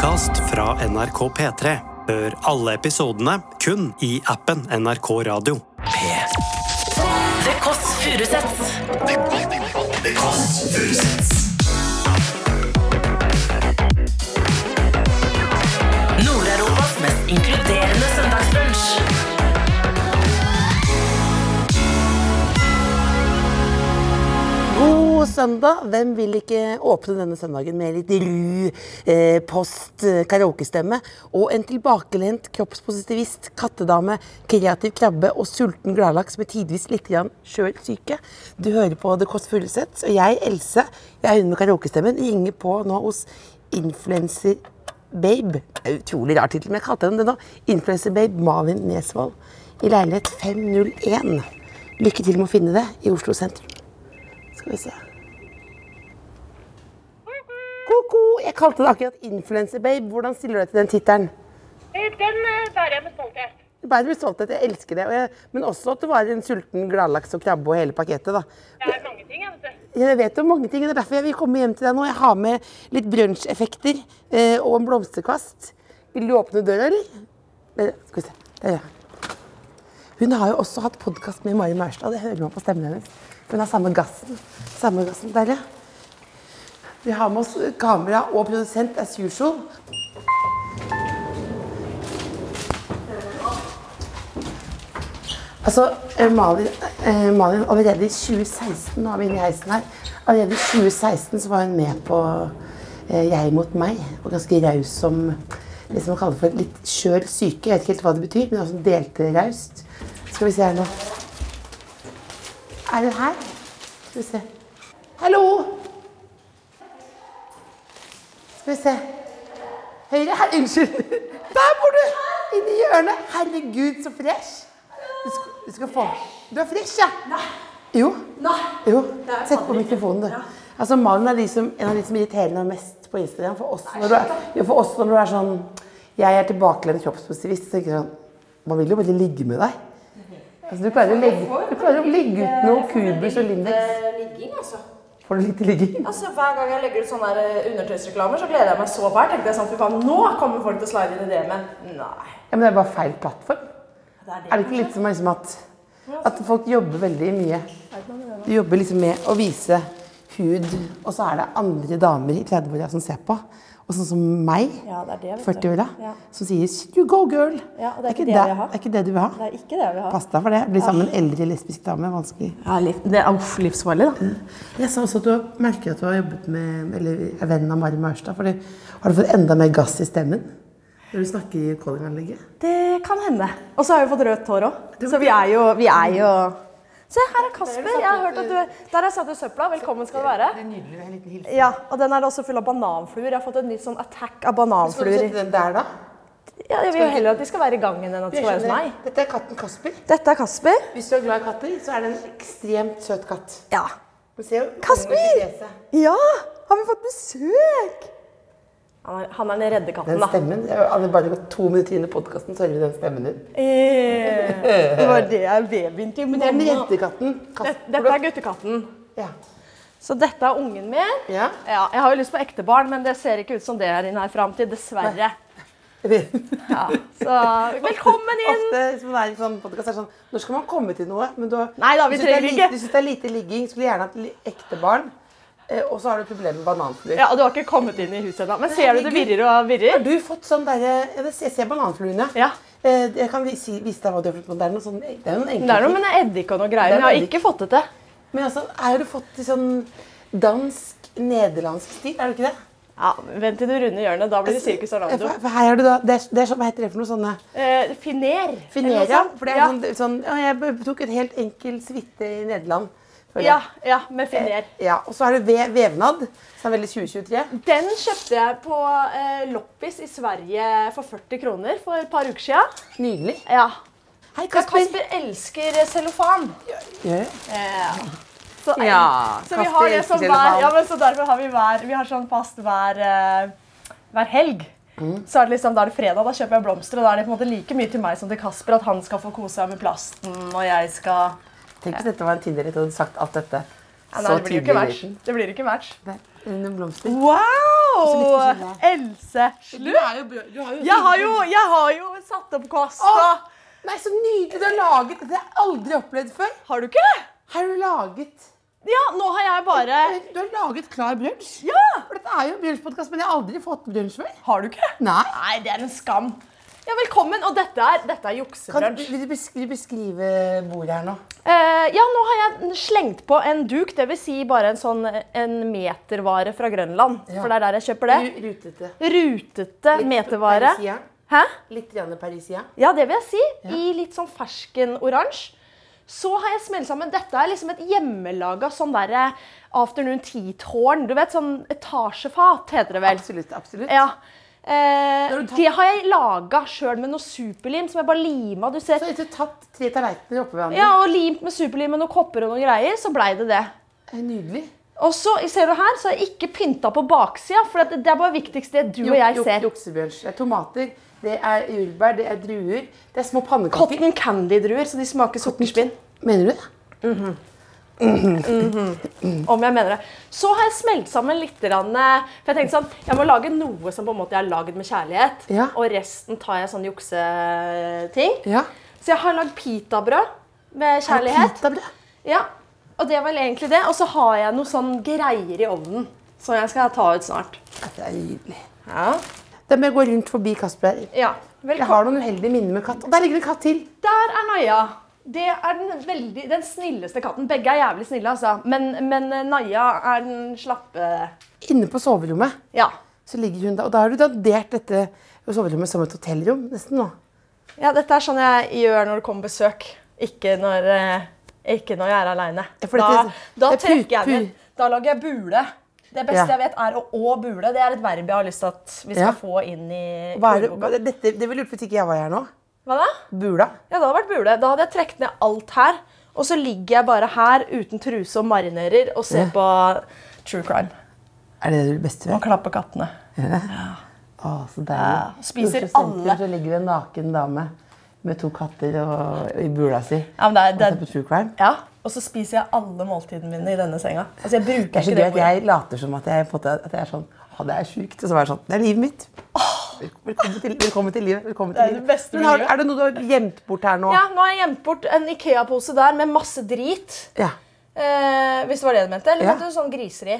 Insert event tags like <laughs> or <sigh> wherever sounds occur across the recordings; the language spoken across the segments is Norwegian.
podkast fra NRK P3. Hør alle episodene kun i appen NRK Radio. The Kåss Furuseths. Nord-Europas mest inkluderende God søndag! Hvem vil ikke åpne denne søndagen med litt ru eh, post, eh, karaokestemme og en tilbakelent kroppspositivist, kattedame, kreativ krabbe og sulten gladlaks med tidvis litt sjøl syke? Du hører på The Kåss Furuseths, og jeg, Else, jeg er hun med karaokestemmen, ringer på nå hos influencer Babe. Det er utrolig rar tittel, men jeg kalte henne det nå. Influencer Babe Malin Nesvold i leilighet 501. Lykke til med å finne det i Oslo sentrum. Skal vi se. Ko-ko! Jeg kalte det akkurat Influencer Babe. Hvordan stiller du deg til den tittelen? Den eh, bærer jeg med stolthet. Bærer bli med at jeg elsker det. Og jeg, men også at du var en sulten gladlaks og krabbe og hele pakettet. da. Det er mange ting, jeg vet du. Jeg vet jo mange ting, det er derfor jeg vil komme hjem til deg nå. Jeg har med litt brunsjeffekter eh, og en blomsterkvast. Vil du åpne døra, eller? Der, skal vi se. Der, ja. Hun har jo også hatt podkast med Mari Maurstad. Det hører man på stemmen hennes. Hun har samme gassen. Samme gassen. Der, ja. Vi har med oss kamera og produsent as usual. Altså, eh, Malin, eh, Malin, allerede i 2016, nå er vi inne i heisen her, allerede i 2016 så var hun med på eh, Jeg mot meg, og ganske raus som det som man kaller for litt skjør syke. Jeg vet ikke helt hva det betyr, men også delte raust. Skal vi se her nå. Er hun her? Skal vi se. Hallo! Skal vi se. Høyre her. Unnskyld. Der bor du! Inni hjørnet. Herregud, så fresh. Du skal, du skal få Du er fresh, ja? Nei. Jo. Jo. Sett på mikrofonen, du. Altså, Malin er de som, en av de som irriterer meg mest på Instagram. For oss når du er, for oss når du er sånn Jeg er tilbakelent kroppspositivist. Så sånn Man vil jo bare ligge med deg. Altså, du klarer å legge, du klarer å legge ut noen kubus og Lindex. ligging, altså. Får lite ligging? Altså, Hver gang jeg legger ut sånne eh, undertøysreklamer, så gleder jeg meg så fælt. Tenkte jeg sånn, faen, Nå kommer folk til å slide inn i det, men nei. Ja, men det er bare feil plattform. Det er det. Er det ikke litt som liksom at, at folk jobber veldig mye De jobber liksom med å vise hud, og så er det andre damer i 30-åra som ser på. Og sånn som meg, Ja, det er det, 40-åra, Ja. som sier 'you go, girl'. Ja, og det er ikke det det, er ikke det du vil ha. Det er ikke det jeg vil ha. Pass deg for det. Bli sammen med en eldre lesbisk dame. Vanskelig. Ja, liv, det er uff, livsfarlig, da. Jeg sa også at du merker at du har jobbet med eller er venn av Mari Maurstad. Har du fått enda mer gass i stemmen når du snakker i callinganlegget? Det kan hende. Og så har vi fått rødt hår òg. Så vi er jo, vi er jo Se, her er Kasper. Jeg har hørt at du Der har jeg satt ut søpla. Velkommen skal du være. Det er nydelig. En liten hilsen. Ja, Og den er også full av bananfluer. Jeg har fått en nytt sånn attack av Skal du sette den der, da? Ja, Jeg vil jo heller at de skal være i gangen enn at de skal være hos meg. Dette er katten Kasper. Dette er Kasper. Hvis du er glad i katter, så er det en ekstremt søt katt. Ja. Kasper! Ja! Har vi fått besøk? Han er, han er den redde katten, Den da. stemmen Det hadde bare to minutter inn i podkasten, så hører vi den stemmen din. Eh, det var det jeg babyen Men det er den redde katten. Dette, dette er guttekatten. Ja. Så dette er ungen min. Ja. Ja, jeg har jo lyst på ekte barn, men det ser ikke ut som det er i nær framtid. Dessverre. Ja, så velkommen inn! Ofte hvis man er i sånn podkast, er sånn Når skal man komme til noe? Men du, Nei da, vi du synes det syns det er lite ligging, skulle gjerne hatt ekte barn. Eh, og så har du problemer med bananfluer. Ja, og Du har ikke kommet inn i huset ennå. Men ser du det virrer og virrer? Har du fått sånn derre Jeg ser bananfluene. Ja. Eh, jeg kan vise, vise deg hva du har fått. Det er noe sånn Det er noen Det er noe med eddik og noe greier, er men jeg har ikke fått det til. Men altså, har du fått i sånn dansk, nederlandsk stil? Er du ikke det? Ja, Vent til du runder hjørnet. Da blir det Sirkus Orlando. For her har du da Det er, det er sånn, hva heter det for noe sånne Eh, finer. Finer, ja. For det er ja. sånn, sånn ja, Jeg tok et helt enkel suite i Nederland. Føler Ja, ja, med finer. ja. Og så er det ve vevnad, som er veldig 2023. Den kjøpte jeg på eh, loppis i Sverige for 40 kroner for et par uker siden. Nydelig. Ja. Hei, Kasper, Kasper. elsker eh, cellofan. Ja. ja. så, Ja, så vi Kasper har det som hver, ja, men så derfor har vi hver, vi har sånn fast hver, uh, hver helg. Mm. Så er det liksom, Da er det fredag, da kjøper jeg blomster, og da er det på en måte like mye til meg som til Kasper. At han skal få kose seg med plasten, og jeg skal Tenk hvis dette var en Tinder-date og du hadde sagt alt dette. ja, nei, det blir ikke match. Det blir ikke match. Under blomster. Wow! Else Slutt! du har jo Jeg har jo, jeg har jo satt opp kasta. Åh, Nei, så nydelig du har laget. Det har jeg aldri opplevd før. Har du ikke? Har du laget Ja, nå har jeg bare Du har laget klar brunsj? Ja! For dette er jo brunsjpodkast, men jeg har aldri fått brunsj før. Har du ikke? Nei. Nei, det er en skam. Ja, velkommen. Og dette er, dette er Kan, vil du beskrive, beskrive bordet her nå? Eh, ja, nå har jeg slengt på en duk, det vil si bare en sånn en metervare fra Grønland. Ja. For det er der jeg kjøper det. Rutete. Rutete Litt metervare. Parisia. Hæ? Litt Parisia. Ja, det vil jeg si. I litt sånn fersken-oransje. Så har jeg smelt sammen Dette er liksom et hjemmelaga sånn derre afternoon tea-tårn. Du vet, sånn etasjefat heter det vel. Absolutt. absolutt. Ja. Eh, det har jeg laga sjøl med noe superlim som jeg bare lima. Du ser. Så etter tatt tre tallerkener oppå hverandre. Ja, og limt med superlim med noen kopper og noen greier, så blei det det. Det Nydelig. Og så ser du her, så har jeg ikke pynta på baksida, for det, det er bare viktigst det du og jeg Juk- ser. juk- Juksebrunsj. Det er tomater, det er jordbær, det er druer, det er små pannekaker. Cotton candy-druer, så de smaker sukkerspinn. Mener du det? Om jeg mener det. Så har jeg smelt sammen litt. eh, For jeg tenkte sånn, jeg må lage noe som på en måte jeg har lagd med kjærlighet. Ja. Og resten tar jeg sånn jukseting. Ja. Så jeg har lagd pitabrød med kjærlighet. Pitabrød. Ja, Og det er vel egentlig det. Og så har jeg noe sånn greier i ovnen som jeg skal ta ut snart. Det er nydelig. Ja. Da må jeg gå rundt forbi Kasper. ja. Jeg har noen uheldige minner med katt. Og der ligger det en katt til. Der er Naja. Det er den, veldig, den snilleste katten. Begge er jævlig snille, altså. Men, men eh, Naja er den slappe Inne på soverommet Ja. så ligger hun der. Og da har du dandert dette soverommet som et hotellrom nesten nå. ja. Dette er sånn jeg gjør når det kommer besøk. Ikke når, eh, ikke når jeg er aleine. Ja, for Da, dette- da det er pu- trekker jeg den. Da lager jeg bule. Det beste Ja. jeg vet, er å å bule. Det er et verb jeg har lyst til at vi skal Ja. få inn i Hva er det, ordboka. hva- dette, det ville lurt hvis ikke jeg var her nå. Hva da? Bula. Ja, det hadde vært bule. Da hadde jeg trukket ned alt her. Og så ligger jeg bare her uten truse og marinerer og ser Ja. på true crime. Er det det beste Og klapper kattene. Å, så deilig. Ja, spiser alle. Så ligger det en naken dame med to katter og, i bula si. Ja, men det er, Og ser på true crime. ja, Og så spiser jeg alle måltidene mine i denne senga. Altså, jeg bruker Det er så ikke det at jeg later som at jeg, at jeg er sånn Å, det er sjukt. Og så var det sånn Det er livet mitt. Velkommen til, velkommen til livet. Velkommen til Det er det beste Men har, er det noe du har gjemt bort her nå? Ja, nå har jeg gjemt bort en Ikea-pose der med masse drit. Ja. Eh, hvis det var det du mente? Eller Ja. mente du sånn griseri?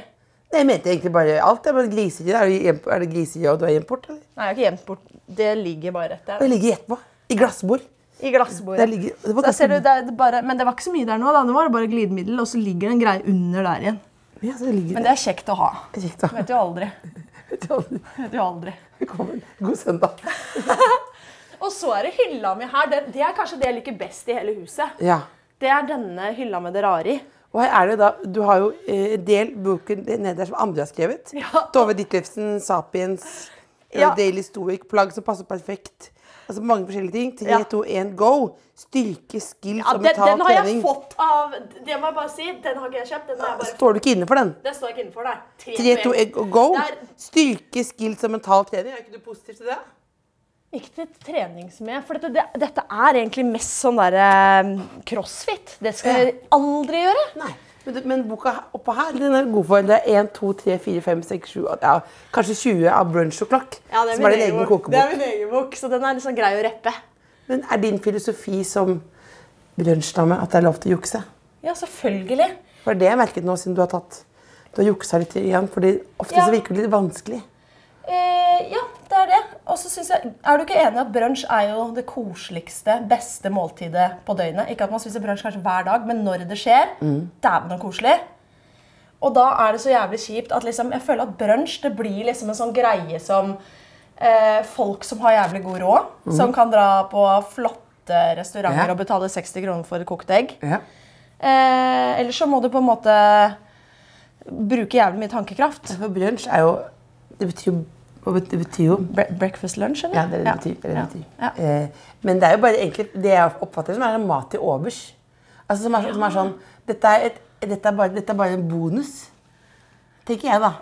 Nei, Jeg mente egentlig bare alt. Ja, men griseri. Er det, gjemt- er det griseri og du har gjemt bort? Eller? Nei, jeg har ikke gjemt bort. Det ligger bare rett der. Det ligger rett på. I glassbord. I glassbordet. Ligger, det du, det er bare, men det var ikke så mye der nå. da. Nå var det bare glidemiddel, og så ligger det en greie under der igjen. ja, det Men det er kjekt å ha. Kjekt, da. Vet jo aldri. <laughs> Vet jo aldri. <laughs> Velkommen. God søndag. <laughs> Og så er det hylla mi her. Det, det er kanskje det jeg liker best i hele huset. Ja. Det er denne hylla med det rare i. Og her er det da, Du har jo eh, en del boken nede der som andre har skrevet. Ja. Tove Ditlevsen, Sapiens, eh, Ja. Daily Stoic, plagg som passer perfekt. Altså Mange forskjellige ting. 3, Ja. 2, 1, go! Styrke, skills Ja, og mental trening. den har jeg trening. fått av Det må jeg bare si. Den har ikke jeg kjøpt. Den har jeg bare Står du ikke inne for den? Den står ikke innenfor nei. 3, 2, 1, go! Det er- Styrke, skills og mental trening. Er ikke du positiv til det? Ikke til treningsmed, for dette, det, dette er egentlig mest sånn derre crossfit. Det skal jeg aldri gjøre. Nei. Men, men boka oppå her den er god for. Det er 1, 2, 3, 4, 5, 6, 7 ja, Kanskje 20 av brunch og Clock. Ja, det er som er din egen bok. kokebok. Det er min egen bok, så den er sånn grei å reppe. Men er din filosofi som brunsjdame at det er lov til å jukse? Ja, selvfølgelig. For det har jeg merket nå siden du har tatt Du har juksa litt igjen, fordi ofte Ja. så virker det litt vanskelig. Eh, ja, det er det. Og så synes jeg, Er du ikke enig at brunsj er jo det koseligste, beste måltidet på døgnet? Ikke at man spiser brunsj kanskje hver dag, men når det skjer, dæven og koselig. Og da er det så jævlig kjipt at liksom, jeg føler at brunsj det blir liksom en sånn greie som eh, folk som har jævlig god råd, som kan dra på flotte restauranter Ja. og betale 60 kroner for et kokt egg. Ja. Eh, Eller så må du på en måte bruke jævlig mye tankekraft. For brunsj er jo Det betyr jo Det betyr jo Bre breakfast lunch, eller? Ja, det det betyr. Det det Ja. betyr. Eh, men det er jo bare egentlig det jeg oppfatter som er en mat til overs. Altså som er, som er sånn dette er, et, dette, er bare, dette er bare en bonus. Tenker jeg, da.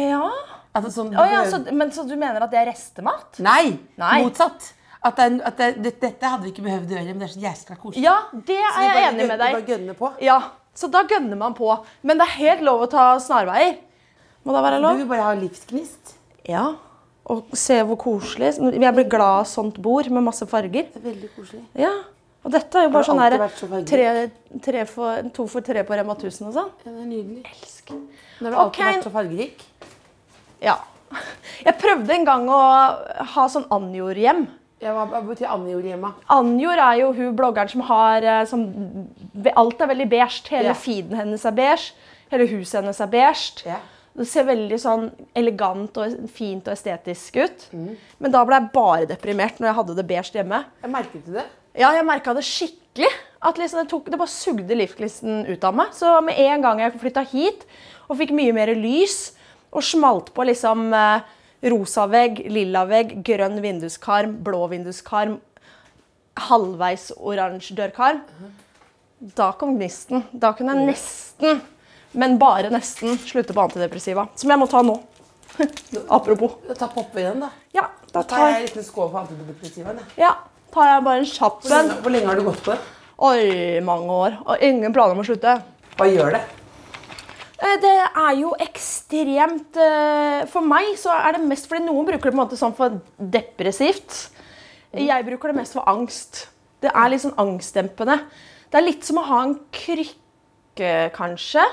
Ja. Altså, sånn, oh, ja, så, men så du mener at det er restemat? Nei! Nei. Motsatt. At, det, at det, det, dette hadde vi ikke behøvd å gjøre, men det er så jæskla koselig. Ja, det er jeg enig gønner- med deg. bare gønner på. Ja, Så da gønner man på. Men det er helt lov å ta snarveier. Må da være lov? Du vil bare ha livsgnist. Ja. Og se hvor koselig. Jeg blir glad av sånt bord med masse farger. Det er veldig koselig. Ja. Og dette er jo bare sånn her så tre, tre for, to for tre på Rema 1000 og sånn. Ja, det er nydelig. Elsker. Men har okay. alltid vært så fargerik? Ja. <laughs> Jeg prøvde en gang å ha sånn Anjor-hjem. Ja, hva, betyr Anjor hjemme? Anjor er jo hun bloggeren som har eh, som, Alt er veldig beige. Hele Ja. feeden hennes er beige. Hele huset hennes er beige. Ja. Det ser veldig sånn elegant og fint og estetisk ut. Mm. Men da ble jeg bare deprimert når jeg hadde det beige hjemme. Jeg merket det? Ja, jeg merka det skikkelig. At liksom det, tok, det bare sugde livsgnisten ut av meg. Så med en gang jeg flytta hit og fikk mye mer lys, og smalt på liksom eh, rosa vegg, lilla vegg, grønn vinduskarm, blå vinduskarm, halvveis oransje dørkarm, da kom gnisten. Da kunne jeg nesten, men bare nesten, slutte på antidepressiva. Som jeg må ta nå. <laughs> Apropos. Ta poppe igjen, da. Ja, da tar jeg en liten skål for antidepressivaen. jeg. ja, tar jeg bare en kjapp en. hvor lenge har du gått på det? Oi, mange år. Og ingen planer om å slutte. Hva gjør det? Eh, Det er jo ekstremt eh, For meg så er det mest fordi noen bruker det på en måte sånn for depressivt. Jeg bruker det mest for angst. Det er litt sånn angstdempende. Det er litt som å ha en krykke, kanskje,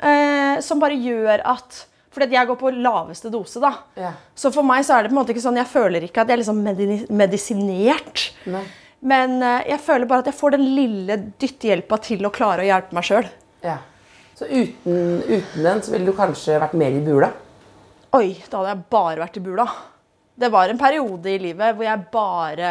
eh, som bare gjør at Fordi jeg går på laveste dose, da. Yeah. Så for meg så er det på en måte ikke sånn Jeg føler ikke at jeg er liksom medi medisinert. Nei. Men eh, jeg føler bare at jeg får den lille dyttehjelpa til å klare å hjelpe meg sjøl. Ja. Så uten, uten den så ville du kanskje vært mer i bula? Oi, da hadde jeg bare vært i bula. Det var en periode i livet hvor jeg bare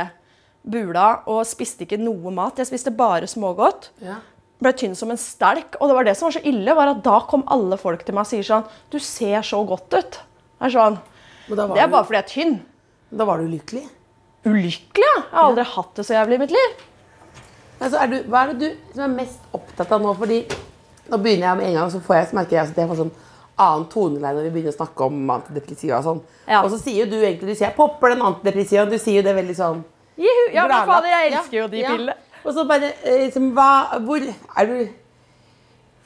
bula og spiste ikke noe mat. Jeg spiste bare smågodt. Ja. Ble tynn som en stelk. Og det var det som var så ille, var at da kom alle folk til meg og sier sånn Du ser så godt ut. Det er sånn Det er du, bare fordi jeg er tynn. da var du ulykkelig? Ulykkelig, ja. Jeg har aldri hatt det så jævlig i mitt liv. Altså, er du, hva er det du som er mest opptatt av nå? Fordi nå begynner jeg med en gang, så får jeg, så merker jeg at jeg får sånn annen toneleie når vi begynner å snakke om antidepressiva og sånn. Ja. Og så sier jo du egentlig, du sier jeg popper den antidepressivaen, du sier jo det veldig sånn Juhu. Ja, men fader, jeg elsker Ja, jo de ja. pillene. Og så bare, eh, liksom, hva, hvor er du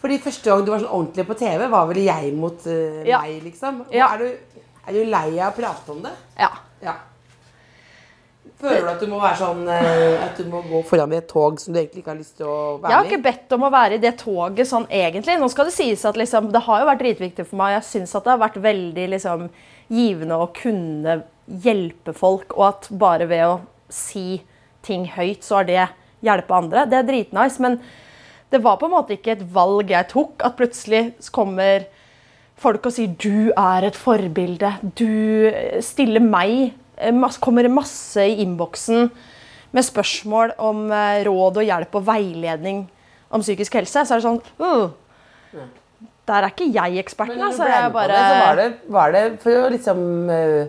Fordi første gang du var sånn ordentlig på TV, var vel jeg mot uh, Ja. meg, liksom. Ja. Er, du, er du lei av å prate om det? Ja. Ja. Føler du at du må være sånn eh, At du må gå foran i et tog som du egentlig ikke har lyst til å Jeg har ikke bedt om å være i det toget sånn egentlig. Nå skal Det sies at liksom, det har jo vært dritviktig for meg. Jeg syns at det har vært veldig liksom, givende å kunne hjelpe folk, og at bare ved å si ting høyt, så er det hjelpe andre. Det er dritnice, men det var på en måte ikke et valg jeg tok. At plutselig kommer folk og sier 'du er et forbilde'. Du stiller meg eh, Kommer masse i innboksen med spørsmål om eh, råd og hjelp og veiledning om psykisk helse. Så er det sånn uh, Der er ikke jeg eksperten. Altså, jeg bare, det, så var det, var det for liksom eh,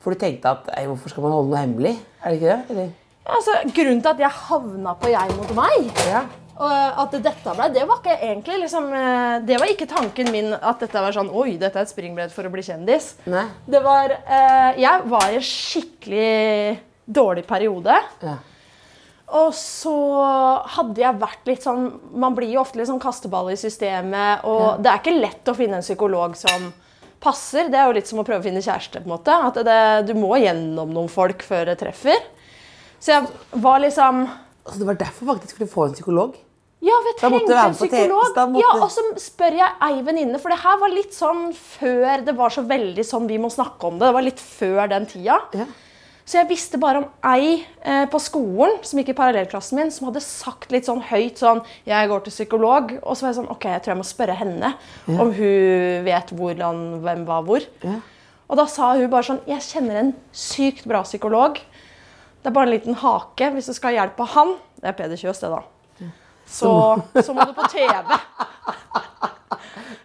For du tenkte at hvorfor skal man holde noe hemmelig? Er det ikke det? Eller? Altså, grunnen til at jeg havna på jeg mot meg, Ja. og at dette ble, det var ikke egentlig liksom, eh, Det var ikke tanken min at dette var sånn Oi, dette er et springbrett for å bli kjendis. Nei? Det var eh, Jeg var i en skikkelig dårlig periode. Ja. Og så hadde jeg vært litt sånn Man blir jo ofte litt sånn kasteball i systemet, og det er ikke lett å finne en psykolog som passer. Det er jo litt som å prøve å finne kjæreste. på en måte. At det, Du må gjennom noen folk før det treffer. Så jeg var liksom Så det var derfor faktisk skulle få en psykolog? Ja, vi trengte en psykolog. måtte- Ja, Og så spør jeg ei venninne, for det her var litt sånn før det var så veldig sånn vi må snakke om det. Det var litt før den tida. Ja. Så jeg visste bare om ei eh, på skolen som gikk i parallellklassen min, som hadde sagt litt sånn høyt sånn 'Jeg går til psykolog.' Og så var jeg sånn OK, jeg tror jeg må spørre henne om hun vet hvordan, hvem var hvor. Ja. Og da sa hun bare sånn 'Jeg kjenner en sykt bra psykolog.' Det er bare en liten hake hvis du skal hjelpe han. Det er Peder Kjøs, det, da. Så, så må du på TV. <laughs>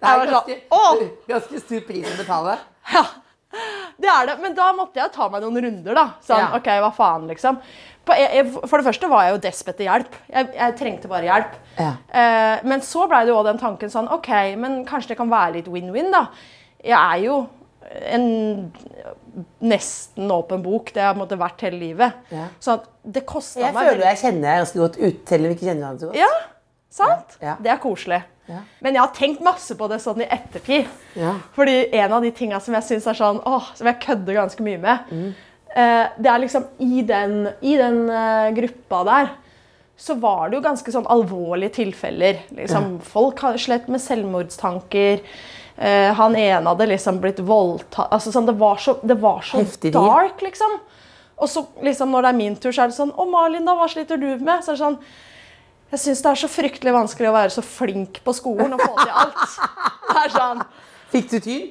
Det er ganske, sånn, ganske stor pris å betale. <laughs> Ja, det er det. Men da måtte jeg ta meg noen runder, da. Sånn, Ja. ok, hva faen, liksom. Jeg, for det første var jeg jo desp etter hjelp. Jeg, jeg trengte bare hjelp. Ja. Eh, men så ble det jo også den tanken sånn, ok, men kanskje det kan være litt win-win, da. Jeg er jo en nesten åpen bok. Det har måtte, vært hele livet. Ja. Så det kosta Jeg meg føler jeg kjenner deg ganske godt ut, selv om vi ikke kjenner hverandre så godt. Ja, sant? Ja. Det er koselig. Men jeg har tenkt masse på det sånn i ettertid. Ja. Fordi en av de tinga som jeg syns er sånn, åh, som jeg kødder ganske mye med, Mm. eh, det er liksom i den, i den eh, gruppa der så var det jo ganske sånn alvorlige tilfeller. Liksom, Folk har slett med selvmordstanker. Eh, han ene hadde liksom blitt voldtatt altså, sånn, Det var så, det var så dark, liksom. Og så liksom, når det er min tur, så er det sånn Å, Malin, da, hva sliter du med? Så er det sånn Jeg syns det er så fryktelig vanskelig å være så flink på skolen og få til alt. Det er sånn Fikk du tyn?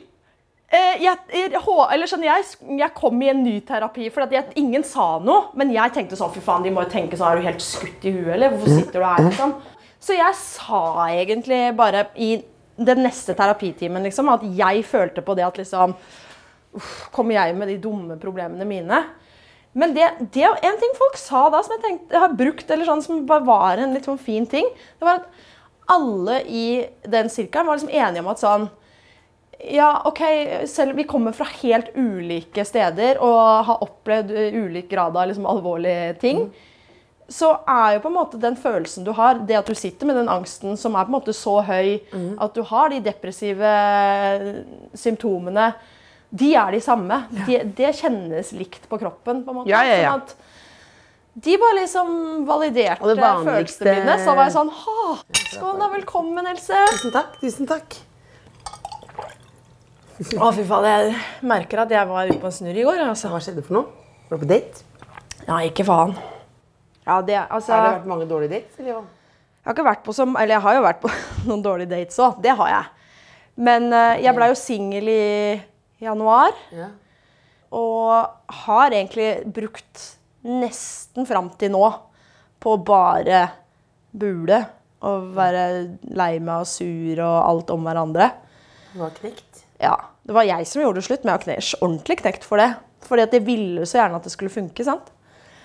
Eh, jeg, jeg, eller sånn, jeg, jeg kom i en ny terapi, for at jeg, ingen sa noe. Men jeg tenkte sånn, fy faen, de må jo tenke sånn, er du helt skutt i huet, eller? Hvorfor sitter du her, liksom? Så jeg sa egentlig bare i den neste terapitimen, liksom, at jeg følte på det at liksom Kommer jeg med de dumme problemene mine? Men det, det en ting folk sa da, som jeg tenkte har brukt, eller sånn, som bare var en litt sånn fin ting, det var at alle i den sirkelen var liksom enige om at sånn ja, ok, selv vi kommer fra helt ulike steder og har opplevd eh, ulik grad av liksom alvorlige ting, så er jo på en måte den følelsen du har, det at du sitter med den angsten som er på en måte så høy at du har de depressive symptomene, de er de samme. Ja. det kjennes likt på kroppen. på en måte. Ja, ja, ja. Sånn at de bare liksom validerte følelsene mine. Så var jeg sånn Ha! Skål, da. Velkommen, Else. Tusen takk. Tusen takk. Å, fy faen. Jeg merker at jeg var ute på en snurr i går. Altså. Hva skjedde for noe? Var du på date? Ja, ikke faen. Ja, det, altså, Har det vært mange dårlige dates? Eller? Jeg har ikke vært på som, eller jeg har jo vært på <laughs> noen dårlige dates òg. Det har jeg. Men uh, jeg blei jo singel i januar. Ja. Og har egentlig brukt nesten fram til nå på å bare bule. Og være lei meg og sur og alt om hverandre. Du var knekt. Ja, Det var jeg som gjorde det slutt, men jeg har ordentlig knekt for det. Fordi at jeg ville så gjerne at det skulle funke. sant?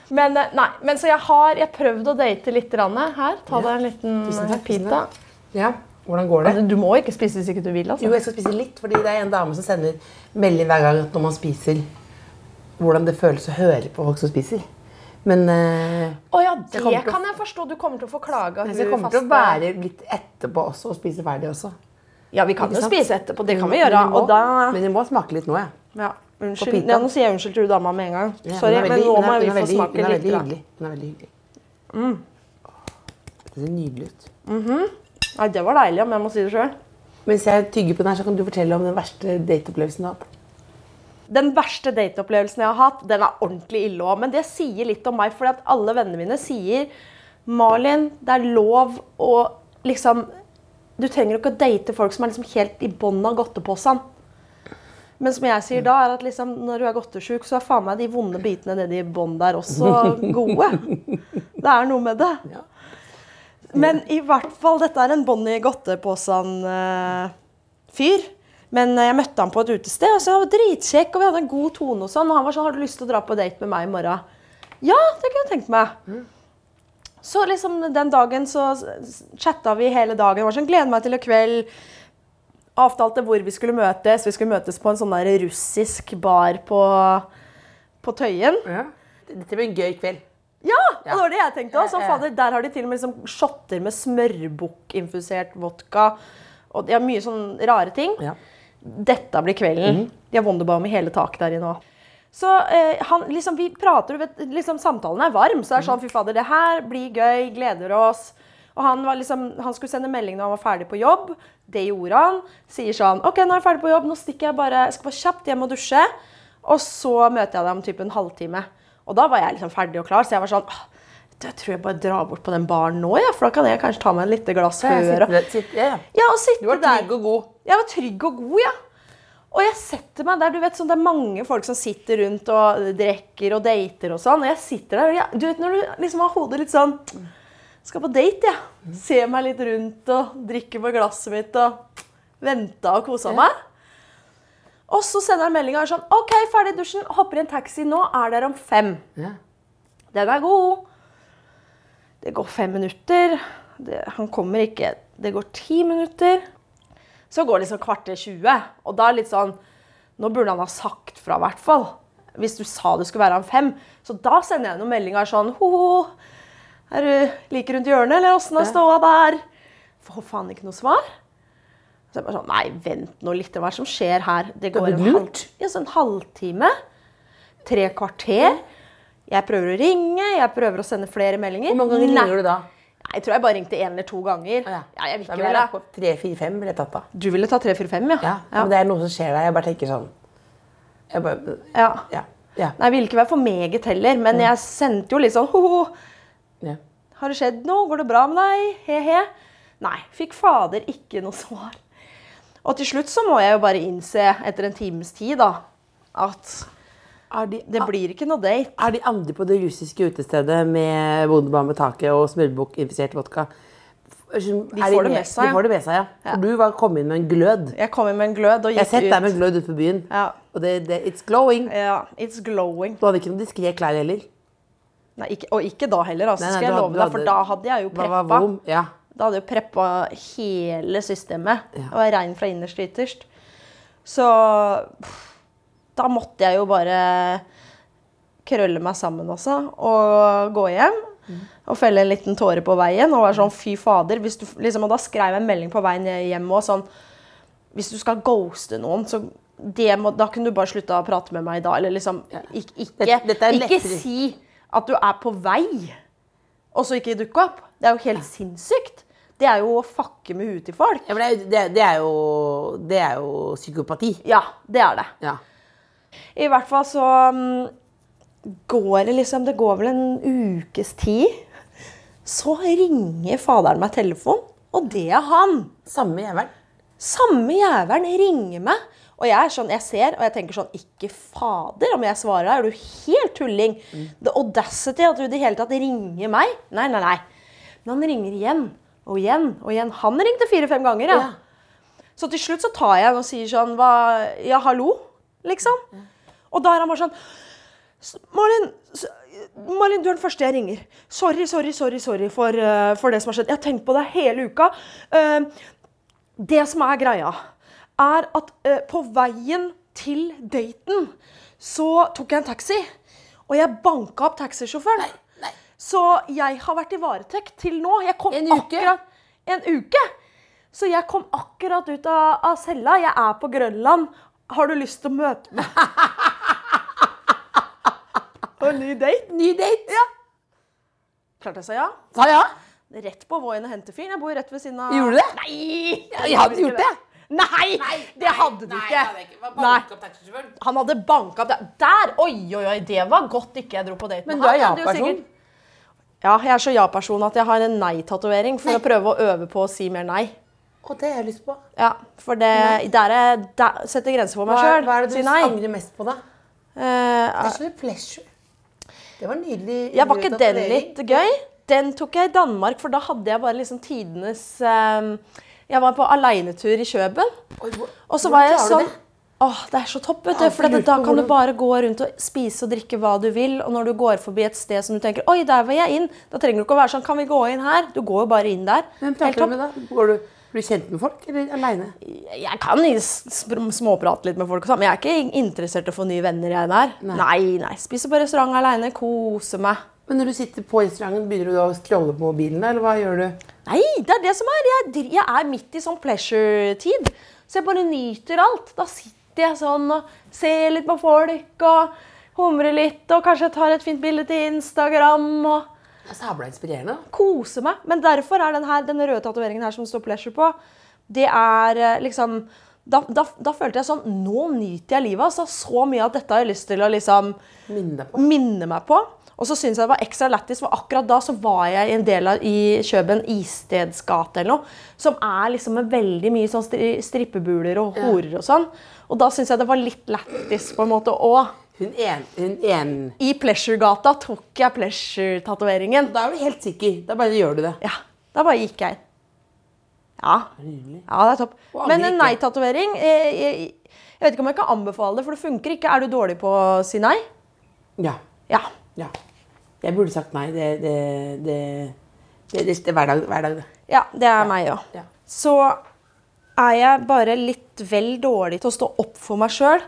Men eh, nei, men så jeg har jeg prøvd å date litt her. Ta deg en liten Tusen takk, pita. Ja, hvordan går det? Altså, Du må ikke spise hvis ikke du vil. altså. Jo, jeg skal spise litt, fordi det er en dame som sender melding hver gang når man spiser, hvordan det føles å høre på folk som spiser. Men uh, oh, ja, det jeg kan jeg forstå. Du kommer til å få klage så jeg kommer til å være litt etterpå også og spise ferdig også. Ja, vi kan jo spise etterpå. Det kan vi Men gjøre. må- Og da Men vi må smake litt nå, jeg. ja, Unnskyld. Ja, nå sier jeg unnskyld til hun dama med en gang. Sorry, hun er men nå er- må vi hun er få smake Hun er litt. veldig da. hyggelig. Hun er veldig hyggelig. Det ser nydelig ut. Nei, det var deilig, om jeg må si det sjøl. Mens jeg tygger på den her, så kan du fortelle om den verste dateopplevelsen du har hatt. Den verste dateopplevelsen jeg har hatt, den er ordentlig ille òg. Men det sier litt om meg, for alle vennene mine sier Malin, det er lov å liksom Du trenger ikke å date folk som er liksom helt i bånn av godteposen. Men som jeg sier da, er at liksom, når du er godtesjuk, så er faen meg de vonde bitene nedi i bånn der også gode. Det er noe med det. Ja. Men i hvert fall, dette er en bånd i godteposen-fyr. Men eh, jeg møtte han på et utested, og så var han dritkjekk, og vi hadde en god tone. Og sånn, og han var sånn 'Har du lyst til å dra på date med meg i morgen?' Ja, det kunne jeg tenkt meg. Så liksom den dagen så chatta vi hele dagen. Var sånn 'Gleder meg til i kveld'. Avtalte hvor vi skulle møtes. Vi skulle møtes på en sånn der russisk bar på, på Tøyen. Dette blir en gøy kveld. Ja, og det var det jeg tenkte også. Ja, ja. Fader, der har de til og med liksom shotter med smørbukkinfusert vodka. Og de har mye sånn rare ting. Ja. Dette blir kvelden. De har Wonderbaum i hele taket der inne òg. Så eh, han, liksom, vi prater, du vet, liksom, samtalen er varm. Så det er sånn, fy fader, det her blir gøy, gleder oss. Og han, var liksom, han skulle sende melding når han var ferdig på jobb. Det gjorde han. Sier sånn OK, nå er jeg ferdig på jobb, nå stikker jeg bare, jeg skal bare kjapt hjem og dusje. Og så møter jeg deg om typ en halvtime. Og da var jeg liksom ferdig og klar, så jeg var sånn «Åh, Jeg tror jeg bare drar bort på den baren nå, ja, for da kan jeg kanskje ta meg et lite glass Ja, før. ja, ja. Ja, og sitte Du var der. trygg og god. Jeg var trygg og god, ja. Og jeg setter meg der, du vet sånn, Det er mange folk som sitter rundt og drikker og dater og sånn. Og jeg sitter der, og jeg, du vet når du liksom har hodet litt sånn Skal på date, jeg. Ja. Se meg litt rundt og drikke på glasset mitt og venta og kosa meg. Og så sender han melding og er sånn OK, ferdig i dusjen. Hopper i en taxi nå. Er der om fem. Ja. Den er god. Det går fem minutter. Det, han kommer ikke. Det går ti minutter. Så går det liksom kvarter 20. Og da er det litt sånn Nå burde han ha sagt fra, i hvert fall. Hvis du sa det skulle være om fem. Så da sender jeg noen meldinger sånn Ho, ho, er du like rundt hjørnet, eller åssen er ståa der? får faen ikke noe svar. Så jeg bare sånn, nei, vent nå litt, hva er det som skjer her? Det går en, halv, ja, så en halvtime, tre kvarter. Jeg prøver å ringe, jeg prøver å sende flere meldinger. Hvor mange ganger Nei. ringer du da? Jeg tror jeg bare ringte én eller to ganger. Å, Ja, jeg vil ikke være på tre, fire, fem ville jeg tatt da. Du ville ta 345, ja? Ja, Men det er noe som skjer der. Jeg bare tenker sånn Jeg bare ja. Ja. Ja. Nei, jeg ville ikke være for meget heller, men jeg sendte jo litt sånn ho-ho. Ja. Har det skjedd noe? Går det bra med deg? He-he. Nei, fikk fader ikke noe <laughs> svar. Og til slutt så må jeg jo bare innse, etter en times tid, da, at de, det blir ikke noe date. er de andre på det russiske utestedet med bondebarn med taket og smørbukkinfisert vodka De får det med seg, De ja. får det med seg, ja. For du var kom inn med en glød. Jeg kom inn med en glød og Jeg har sett deg med glød ute på byen. Ja. Og det, det, it's glowing. Ja, it's glowing. Du hadde ikke noen diskré klær heller. Nei, ikke, og ikke da heller, altså, Nei, nei, skal jeg love deg, for da hadde jeg jo preppa. Ja. Da hadde jeg preppa hele systemet. Ja. Jeg var rein fra innerst til ytterst. Så da måtte jeg jo bare krølle meg sammen også og gå hjem. Og felle en liten tåre på veien og være sånn fy fader. Du, liksom, og da skrev jeg en melding på veien hjem og sånn Hvis du skal ghoste noen, så det må, da kunne du bare slutta å prate med meg i dag. Eller liksom ikke, ikke, Dette- dette ikke si at du er på vei, og så ikke dukke opp. Det er jo helt sinnssykt. Det er jo å fucke med huet til folk. Ja, det, det, det, er jo, det er jo psykopati. Ja, det er det. Ja. I hvert fall så um, går det liksom Det går vel en ukes tid. Så ringer faderen meg telefon, og det er han. Samme jævelen. Samme jævelen ringer meg. Og jeg er sånn, jeg ser, og jeg tenker sånn Ikke fader om jeg svarer, er du helt tulling? The audacity at du i det hele tatt ringer meg? Nei, nei, nei. Men han ringer igjen og igjen og igjen. Han ringte fire-fem ganger, ja. Ja. Så til slutt så tar jeg han og sier sånn hva, Ja, hallo? Liksom. Og da er han bare sånn Malin, Malin, du er den første jeg ringer. Sorry, sorry, sorry, sorry for, uh, for det som har skjedd. Jeg har tenkt på deg hele uka. Uh, det som er greia, er at eh, på veien til daten så tok jeg en taxi. Og jeg banka opp taxisjåføren. nei. Så jeg har vært i varetekt til nå. En uke? akkurat En uke! Så jeg kom akkurat ut av, av cella. Jeg er på Grønland. Har du lyst til å møte meg? <laughs> En ny date? Ny date. Ja. Klart jeg sa ja. Sa ja. Rett på Voien og hente fyren. Jeg bor rett ved siden av Gjorde du det? Nei! Jeg hadde gjort det. Nei, det hadde du ikke. Nei. Han hadde banka opp der. Der! Oi, oi, oi. Det var godt ikke jeg dro på date med Men du er ja-person. Ja, jeg er så ja-person at jeg har en nei-tatovering for å prøve å øve på å si mer nei. Og det har jeg lyst på. Ja, for det der er der, setter grenser for meg er- sjøl. hva er det du si angrer mest på, da? Eh, Pleasure, pleasure. Det var nydelig. ja, var ikke den litt gøy? Den tok jeg i Danmark, for da hadde jeg bare liksom tidenes eh, Jeg var på aleinetur i Kjøben. Og så var jeg sånn? Åh, det er så topp, vet du. For da kan du bare gå rundt og spise og drikke hva du vil. Og når du går forbi et sted som du tenker Oi, der var jeg inn. Da trenger du ikke å være sånn Kan vi gå inn her? Du går jo bare inn der. Hvem Helt prater du med da? Går du, blir du kjent med folk, eller aleine? Jeg kan småprate litt med folk, sånn, men jeg er ikke interessert i å få nye venner. jeg der. Nei, nei. Spiser på restaurant aleine, koser meg. Men når du sitter på restauranten, begynner du da å scrolle på mobilen, eller hva gjør du? Nei, det er det som er. Jeg, jeg er midt i sånn pleasure-tid. Så jeg bare nyter alt. Da sitter jeg sånn og ser litt på folk og humrer litt. Og kanskje jeg tar et fint bilde til Instagram og sabla inspirerende. Kose meg. Men derfor er den, her, den røde tatoveringen her som står pleasure på, det er eh, liksom da, da, da følte jeg sånn Nå nyter jeg livet. altså Så mye at dette har jeg lyst til å liksom Minne på. minne meg på. Og så syns jeg det var ekstra lættis, for akkurat da så var jeg i en del av i Kjøben Istedsgate eller noe, som er liksom med veldig mye sånn strippebuler og horer og sånn. Og da syns jeg det var litt lættis på en måte òg. Hun en, hun en. I Pleasure-gata tok jeg Pleasure-tatoveringen. Da er du helt sikker. Da bare gjør du det. Ja, da bare gikk jeg. Ja. Ja, det er topp. Men en nei-tatovering jeg, jeg, jeg vet ikke om jeg kan anbefale det, for det funker ikke. Er du dårlig på å si nei? Ja. Ja. ja. Jeg burde sagt nei. Det, det, det, det, det, det er hver dag, hver dag. Ja, det er meg òg. Ja. Så er jeg bare litt vel dårlig til å stå opp for meg sjøl.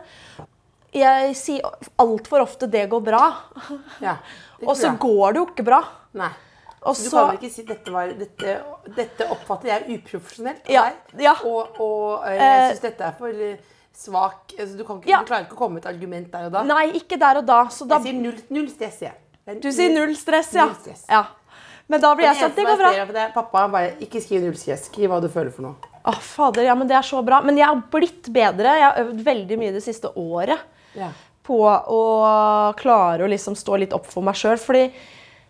Jeg sier altfor ofte 'det går bra', Ja, og så går det jo ikke bra. Nei. Også, Du kan vel ikke si dette var Dette, dette oppfatter jeg uprofesjonelt Ja, ja. Og, og eh, Eh, jeg syns dette er for eh, svak altså, du, kan ikke, Ja. du klarer ikke å komme med et argument der og da. Nei, ikke der og da. Så da Jeg sier null, null stress, jeg. Du sier null stress, ja. Null stress. ja. Men da blir jeg sånn, det går bra. det- Pappa bare ikke skriv null stress. Skriv hva du føler for noe. Å, fader, ja, men det er så bra. Men jeg har blitt bedre. Jeg har øvd veldig mye det siste året Ja. på å klare å liksom stå litt opp for meg sjøl. Fordi jeg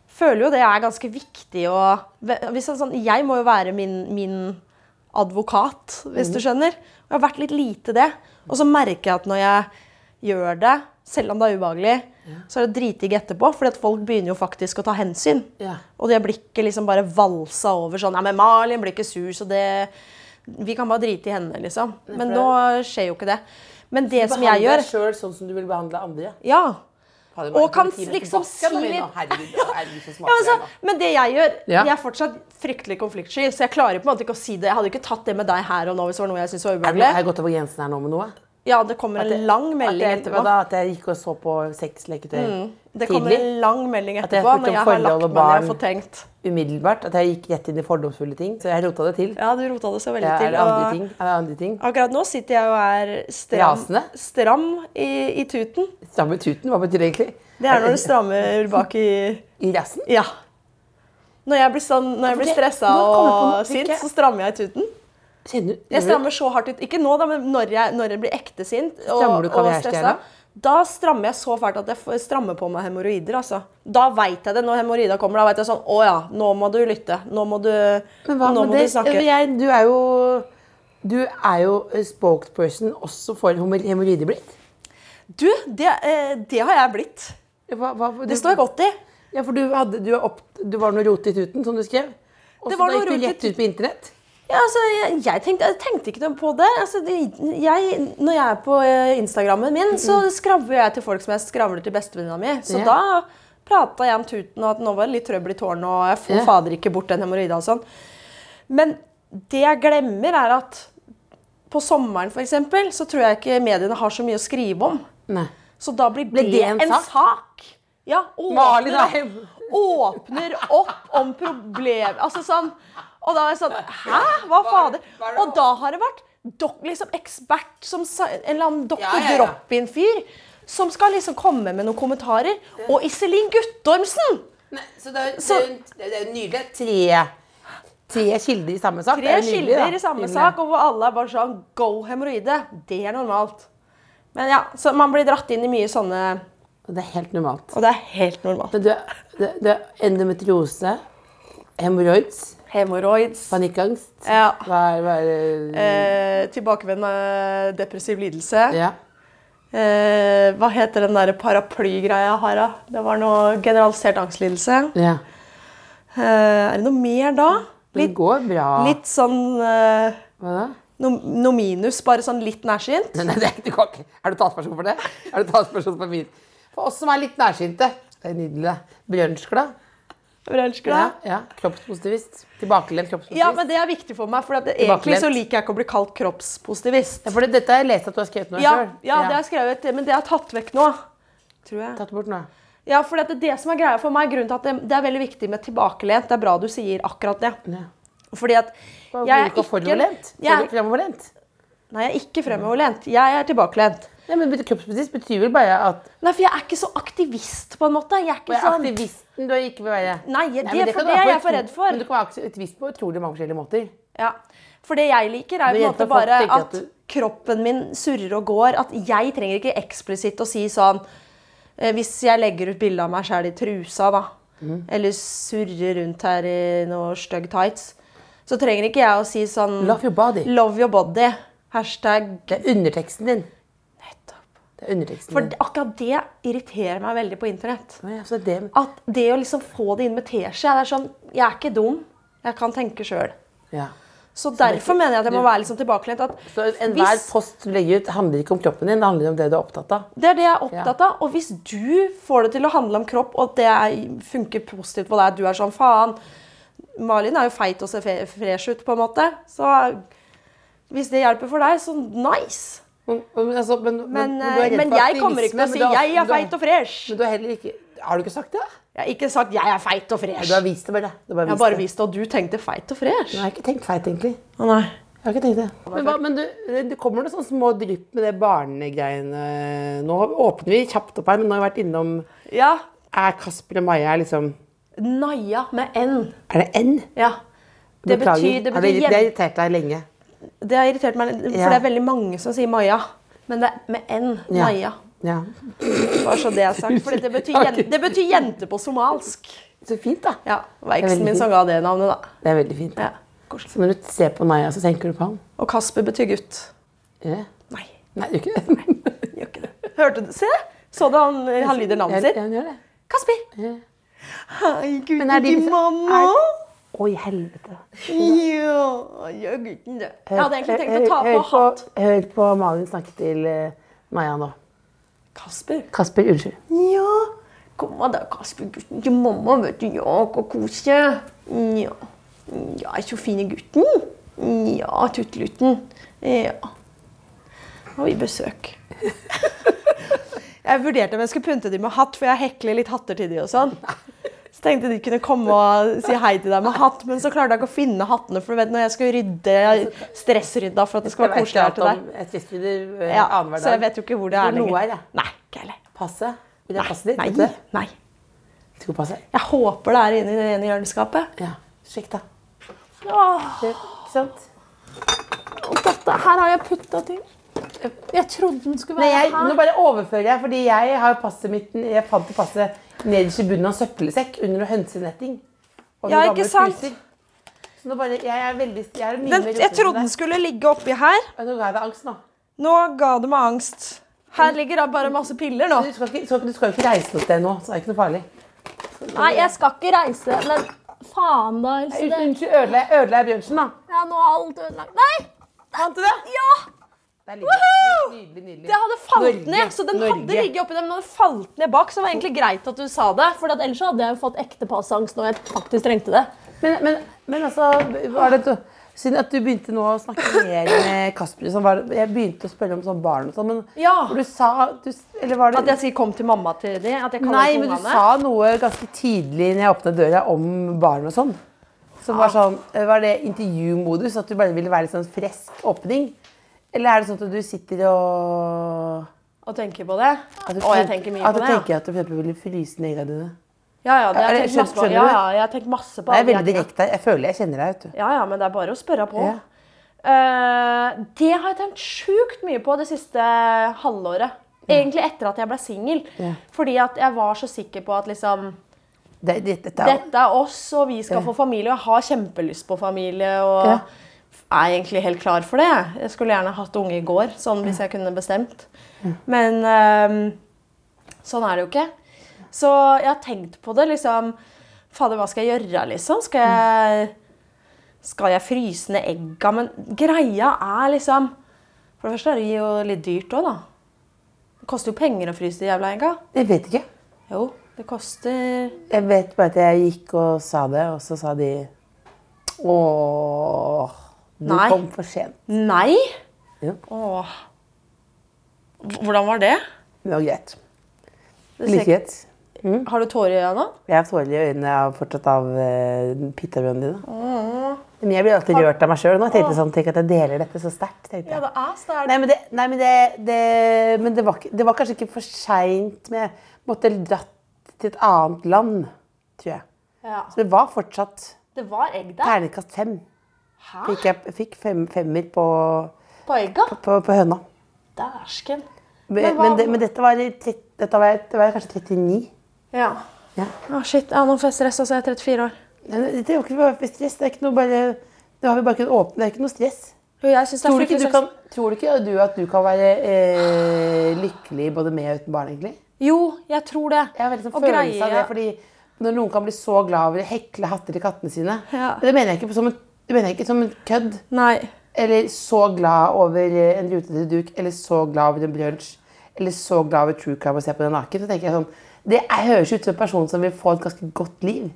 føler jo det er ganske viktig å sånn, Jeg må jo være min, min advokat, hvis du skjønner. Jeg har vært litt lite det. Og så merker jeg at når jeg gjør det, selv om det er ubehagelig, så er det dritdigg etterpå. fordi at folk begynner jo faktisk å ta hensyn. Ja. Og det blir ikke liksom bare valsa over sånn Ja, men Malin blir ikke sur, så det Vi kan bare drite i henne, liksom. Men nå skjer jo ikke det. Men det som jeg gjør Behandle behandler deg sjøl sånn som du vil behandle andre. Ja. Fader, Og kan liksom si litt- Herregud, herregud, så Ja, altså, men det jeg gjør Ja. Jeg er fortsatt fryktelig konfliktsky, så jeg klarer på en måte ikke å si det. Jeg hadde ikke tatt det med deg her og nå hvis det var noe jeg syntes var Er det- Har ubehagelig. jeg gått over grensen her nå med noe? Ja, det kommer en lang at melding jeg, etterpå. da, at jeg gikk og så på sexleketøy Det kommer tidlig? en lang melding etterpå når jeg har lagt meg ned og fått tenkt. Umiddelbart. At jeg gikk rett inn i fordomsfulle ting. Så jeg rota det til. Ja, du rota det så veldig Ja, til. det andre ting? Er det andre ting? Akkurat nå sitter jeg og er stram, stram i, i tuten. Stramme tuten, hva betyr det egentlig? Det er når du <laughs> strammer bak i I rassen? Ja. Når jeg blir, sånn, når jeg blir stressa og sint, så strammer jeg i tuten. Kjenner du? Jeg strammer så hardt ut. Ikke nå, da, men når jeg, når jeg blir ekte sint og, du og stressa. Da strammer jeg så fælt at jeg strammer på meg hemoroider. Altså. Da veit jeg det. Når hemoroida kommer, da vet jeg sånn Å ja, nå må du lytte. Nå må du, Men hva nå må det? du snakke. Jeg, du er jo Du er jo spokesperson også for hemoroider blitt. Du, det, eh, det har jeg blitt. Hva, hva, Det står jeg godt i. Ja, for du, hadde, du, opp, du var noe rot i tuten, som du skrev. Og så gikk du rett ut på internett. Ja, altså, jeg, jeg, tenkte, jeg tenkte ikke noe på det. Altså, det jeg, når jeg er på eh, Instagrammen min, så skravler jeg til folk som jeg skravler til bestevenninna mi. Så Ja. da prata jeg om tuten, og at nå var det litt trøbbel i tårnet, og jeg får Ja. fader ikke bort den hemoroida og sånn. Men det jeg glemmer, er at på sommeren for eksempel, så tror jeg ikke mediene har så mye å skrive om. Nei. Så da blir det, det en sak? sak. Ja, åpner, er- åpner opp om problem Altså sånn Og da er jeg sånn Hæ? Hva fader? er det Og da har det vært dok, liksom ekspert som En eller annen doktor Ja, ja, ja. Drop-in-fyr som skal liksom komme med noen kommentarer. Og Iselin Guttormsen! Nei, så det er, Så- det er, det jo nydelig. Tre, tre kilder i samme sak. Tre Det nydelig, kilder da. i samme Nydelig. sak, og hvor alle er bare sånn Go hemoroide. Det er normalt. Men ja, så man blir dratt inn i mye sånne Det er helt normalt. Og det er helt normalt. Men du, det, det er endometriose, hemoroids, Hemoroids. panikkangst Ja. Hva er, hva er Eh, tilbakevendende depressiv lidelse. Ja. Eh, hva heter den der paraplygreia jeg har? da? Det var noe generalisert angstlidelse. ja. Eh, er det noe mer da? Litt, det går bra. litt sånn eh, Hva da? Noe no minus, bare sånn litt nærsynt. Nei, nei, det du kan ikke. er du talsperson for det? Er du talsperson for min? For oss som er litt nærsynte. Det er nydelig. Brunsjglad. elsker Vrelsglad. ja. Kroppspositivist. Tilbakelent kroppspositivist. Ja, men det er viktig for meg, for egentlig så liker jeg ikke å bli kalt kroppspositivist. Ja, for dette har jeg lest at du har skrevet noe Ja, sjøl. ja, det har jeg skrevet, men det har jeg tatt vekk nå. Tror jeg. Tatt bort nå. Ja, for det er det som er greia for meg. Grunnen til at det, det er veldig viktig med tilbakelent. Det er bra du sier akkurat det. Ja. Fordi at jeg er ikke jeg, Fremoverlent? Nei, jeg er ikke fremoverlent. Jeg er tilbakelent. Ja, men kroppspositivist betyr vel bare at Nei, for jeg er ikke så aktivist, på en måte. Jeg er ikke sånn aktivisten du ikke vil være. Nei, det, men for det er jeg for redd for. Men du kan være aktivist på utrolig mange forskjellige måter. Ja. For det jeg liker, er jo på en måte bare at, at du- kroppen min surrer og går. At jeg trenger ikke eksplisitt å si sånn eh, Hvis jeg legger ut bilde av meg sjæl i trusa, da, mm. eller surrer rundt her i noe stygg tights, så trenger ikke jeg å si sånn Love your body. Love your body. Hashtag Det er underteksten din. Det For akkurat det irriterer meg veldig på internett. Ja, det det. At det å liksom få det inn med teskje det er sånn, Jeg er ikke dum. Jeg kan tenke sjøl. Ja. Så derfor mener jeg at jeg må være liksom tilbakelent. At Så enhver hvis, post du legger ut, handler ikke om kroppen din, det handler om det du er opptatt av. det er det jeg er opptatt av. Og hvis du får det til å handle om kropp, og det er, funker positivt på deg, du er sånn faen Malin er jo feit og ser fresh ut, på en måte. Så hvis det hjelper for deg, så nice. Men, men, altså, men, Men, er eh, men jeg kommer ikke til å si har- 'jeg er feit og fresh'. Men du har heller ikke Har du ikke sagt det? Jeg har ikke sagt 'jeg er feit og Du har vist det bare. Du har Jeg har bare vist det, og du tenkte feit og fresh. Jeg har ikke tenkt feit, egentlig. Å nei. Jeg har ikke tenkt det. Men, hva, men du, det kommer noen sånne små drypp med det barnegreiene. Nå åpner vi kjapt opp her, men nå har vi vært innom Ja. Er Kasper og Maja liksom Naja med N. Er det N? Ja. Det Beklager. betyr, det betyr har irritert deg lenge. Det har irritert meg, for Ja. det er veldig mange som sier Maja. Men det er med N. Maja. Ja. Bare så det er sagt. For det betyr, jen, det betyr jente på somalsk. Så fint, da. Ja, Det var eksen min som ga det navnet, da. Det er veldig fint. Ja. Så når du ser på Maja, så tenker du på han? Og Kasper betyr gutt. Gjør det? Nei, Nei, gjør ikke det. gjør ikke det. Hørte du? Se! Så du han, han lyder navnet Ja, sitt? ja, han gjør det. Kasper! Hei, gutten mamma. er liksom- Oi, helvete. Ja, gjør gutten det. Jeg hadde egentlig tenkt å ta på hatt. Hør på Malin snakke til eh, Maja nå. Kasper? Kasper, unnskyld. Ja. Kom da, Kasper, gutten til mamma, vet du. Ja, hva kose. Ja. Ja, så så fine gutten. Ja, tuttelutten. Ja. Har vi besøk. <laughs> Jeg vurderte om jeg skulle pynte dem med hatt, for jeg hekler litt hatter til dem og sånn. Tenkte de kunne komme og si hei til deg med hatt, men så klarte jeg ikke å finne hattene. For du vet, når jeg skal rydde, stressrydda for at det skal være koselig her til deg. Visstrydder eh, Ja, annenhver dag. så jeg vet jo ikke hvor det er noe lenger. er. Nei, ikke heller. Passet? Vil det passe passet ditt? Nei, nei. Passet? Jeg håper det er inni det ene hjørneskapet. Ja. Sjekk, da. Åh, Ikke sant? og dette, her har jeg putta ting. Jeg trodde den skulle Nei, være her. nå bare overfører jeg, fordi jeg har passet mitt Jeg fant passet nederst i bunnen av en søppelsekk under hønsenetting. Ja, ikke sant? Så nå bare, jeg er veldig jeg er mye Den, mer jeg trodde den skulle ligge oppi her. Nå ga jeg deg angst, nå. Nå ga det meg angst. Her ligger det bare masse piller nå. Du skal, ikke, du skal ikke reise noe sted nå, så det er ikke noe farlig. Nei, jeg skal ikke reise, men faen da. Unnskyld, ødela jeg- Bjørnsen, da? ja, nå er alt ødelagt. Nei! Fant du det? Ja! Det er Woohoo! nydelig. nydelig. Det hadde falt Norge, ned, så den hadde ligget oppi der, men den hadde falt ned bak, så det var egentlig greit at du sa det. For ellers hadde jeg jo fått ekte passangst når jeg faktisk trengte det. Men, men, men altså, var det, siden at du begynte nå å snakke mer med Kasper, det, jeg begynte å spørre om sånn barn og sånn, men Ja. du sa du, Eller var det At jeg sier 'kom til mamma' til de? At jeg kaller Nei, men du sa noe ganske tidlig når jeg åpna døra om barn og sånn. Som var sånn, var det intervjumodus? At du bare ville være litt sånn fresk åpning? Eller er det sånn at du sitter og Og tenker på det? at du, Å, jeg tenker mye at på du det. Ja. tenker at du for eksempel ville fryse ned dine? Ja, ja, det jeg tenkt masse på. Ja, du? ja, jeg tenkt masse på Det er veldig direkte. Jeg føler jeg kjenner deg. vet du. Ja, ja, men det er bare å spørre på. Ja. Uh, det har jeg tenkt sjukt mye på det siste halvåret. Egentlig etter at jeg ble singel. Ja. Fordi at jeg var så sikker på at liksom Det, det, dette er, Dette er oss, og vi skal få familie. Og jeg har kjempelyst på familie. Og Ja. Er egentlig helt klar for det. Jeg skulle gjerne hatt unge i går, sånn hvis jeg kunne bestemt. Men ehm, sånn er det jo ikke. Så jeg har tenkt på det, liksom Fader, hva skal jeg gjøre, liksom? Skal jeg, skal jeg fryse ned egga? Men greia er liksom For det første er det jo litt dyrt òg, da. Det koster jo penger å fryse de jævla egga. Jeg vet ikke. Jo, det koster Jeg vet bare at jeg gikk og sa det, og så sa de Åh, du Nei. kom for sent. Nei? Ja. Åh. Hvordan var det? Det var greit. Like greit. Har du tårer i øynene? Jeg har tårer i øynene av, fortsatt av uh, pitabrødene dine. Men jeg blir alltid rørt av meg sjøl. Tenk sånn, tenk at jeg deler dette så sterkt. Ja, det er sterkt. Nei, men, det, nei, men, det, det, men det, var, det var kanskje ikke for seint. Men jeg måtte dratt til et annet land, tror jeg. Ja. Så det var fortsatt Det var egg der. terningkast fem. Hæ? Fikk jeg fikk fem, femmer på, På egga? på, på høna. Dæsken. Men, Men hva- men, det, men dette, var, i dette var, det var kanskje 39. Ja. Ja. Å, shit. Ja, nå får jeg stress, altså. Jeg er 34 år. Nei, Det er jo ikke bare stress. Det er ikke noe bare Det har vi bare kunnet åpne. Det er ikke noe stress. Jo, jeg synes det er Tror du ikke fryktelig du kan, tror du ikke du at du kan være eh, lykkelig både med og uten barn, egentlig? Jo, jeg tror det. Jeg har veldig sånn Og følelse av det, fordi når noen kan bli så glad over å hekle hatter til kattene sine Ja. Det mener jeg ikke som en, det mener ikke som en kødd. Nei. Eller så glad over en rutete duk, eller så glad over en brunsj, eller så glad over true crime og se på den naken. Så tenker jeg sånn, Det høres ut som en person som vil få et ganske godt liv.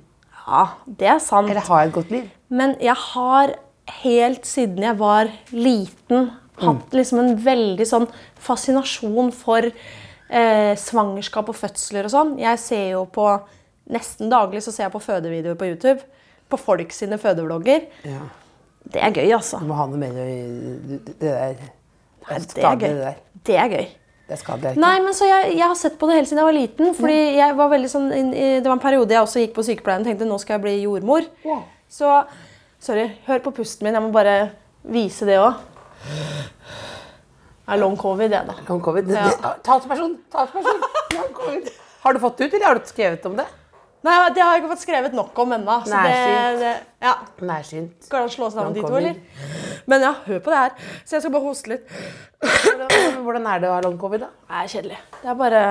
Ja, det er sant. Eller ha et godt liv. Men jeg har helt siden jeg var liten hatt liksom en veldig sånn fascinasjon for eh, svangerskap og fødsler og sånn. Jeg ser jo på nesten daglig så ser jeg på fødevideoer på YouTube. På folk sine fødevlogger. Ja. Det er gøy, altså. Du må ha noe mer i det der. Det er Det er skadelig, gøy. det der. Det er gøy. Det er skadelig. Nei, men så jeg, jeg har sett på det helt siden jeg var liten. Fordi jeg var veldig sånn, Det var en periode jeg også gikk på sykepleien og tenkte nå skal jeg bli jordmor. Ja. Så Sorry, hør på pusten min. Jeg må bare vise det òg. Det er long covid, det, da. Long covid. Ja. Talsperson! Talsperson! Long covid. Har du fått det ut, eller har du skrevet om det? Nei, Det har jeg ikke fått skrevet nok om ennå. Så det, Nærsynt. det, ja. Nærsynt. Går det an å slå sammen de to, eller? Men ja, hør på det her. Så jeg skal bare hoste litt. Hvordan, hvordan er det å ha long covid, da? Det er kjedelig. Det er bare,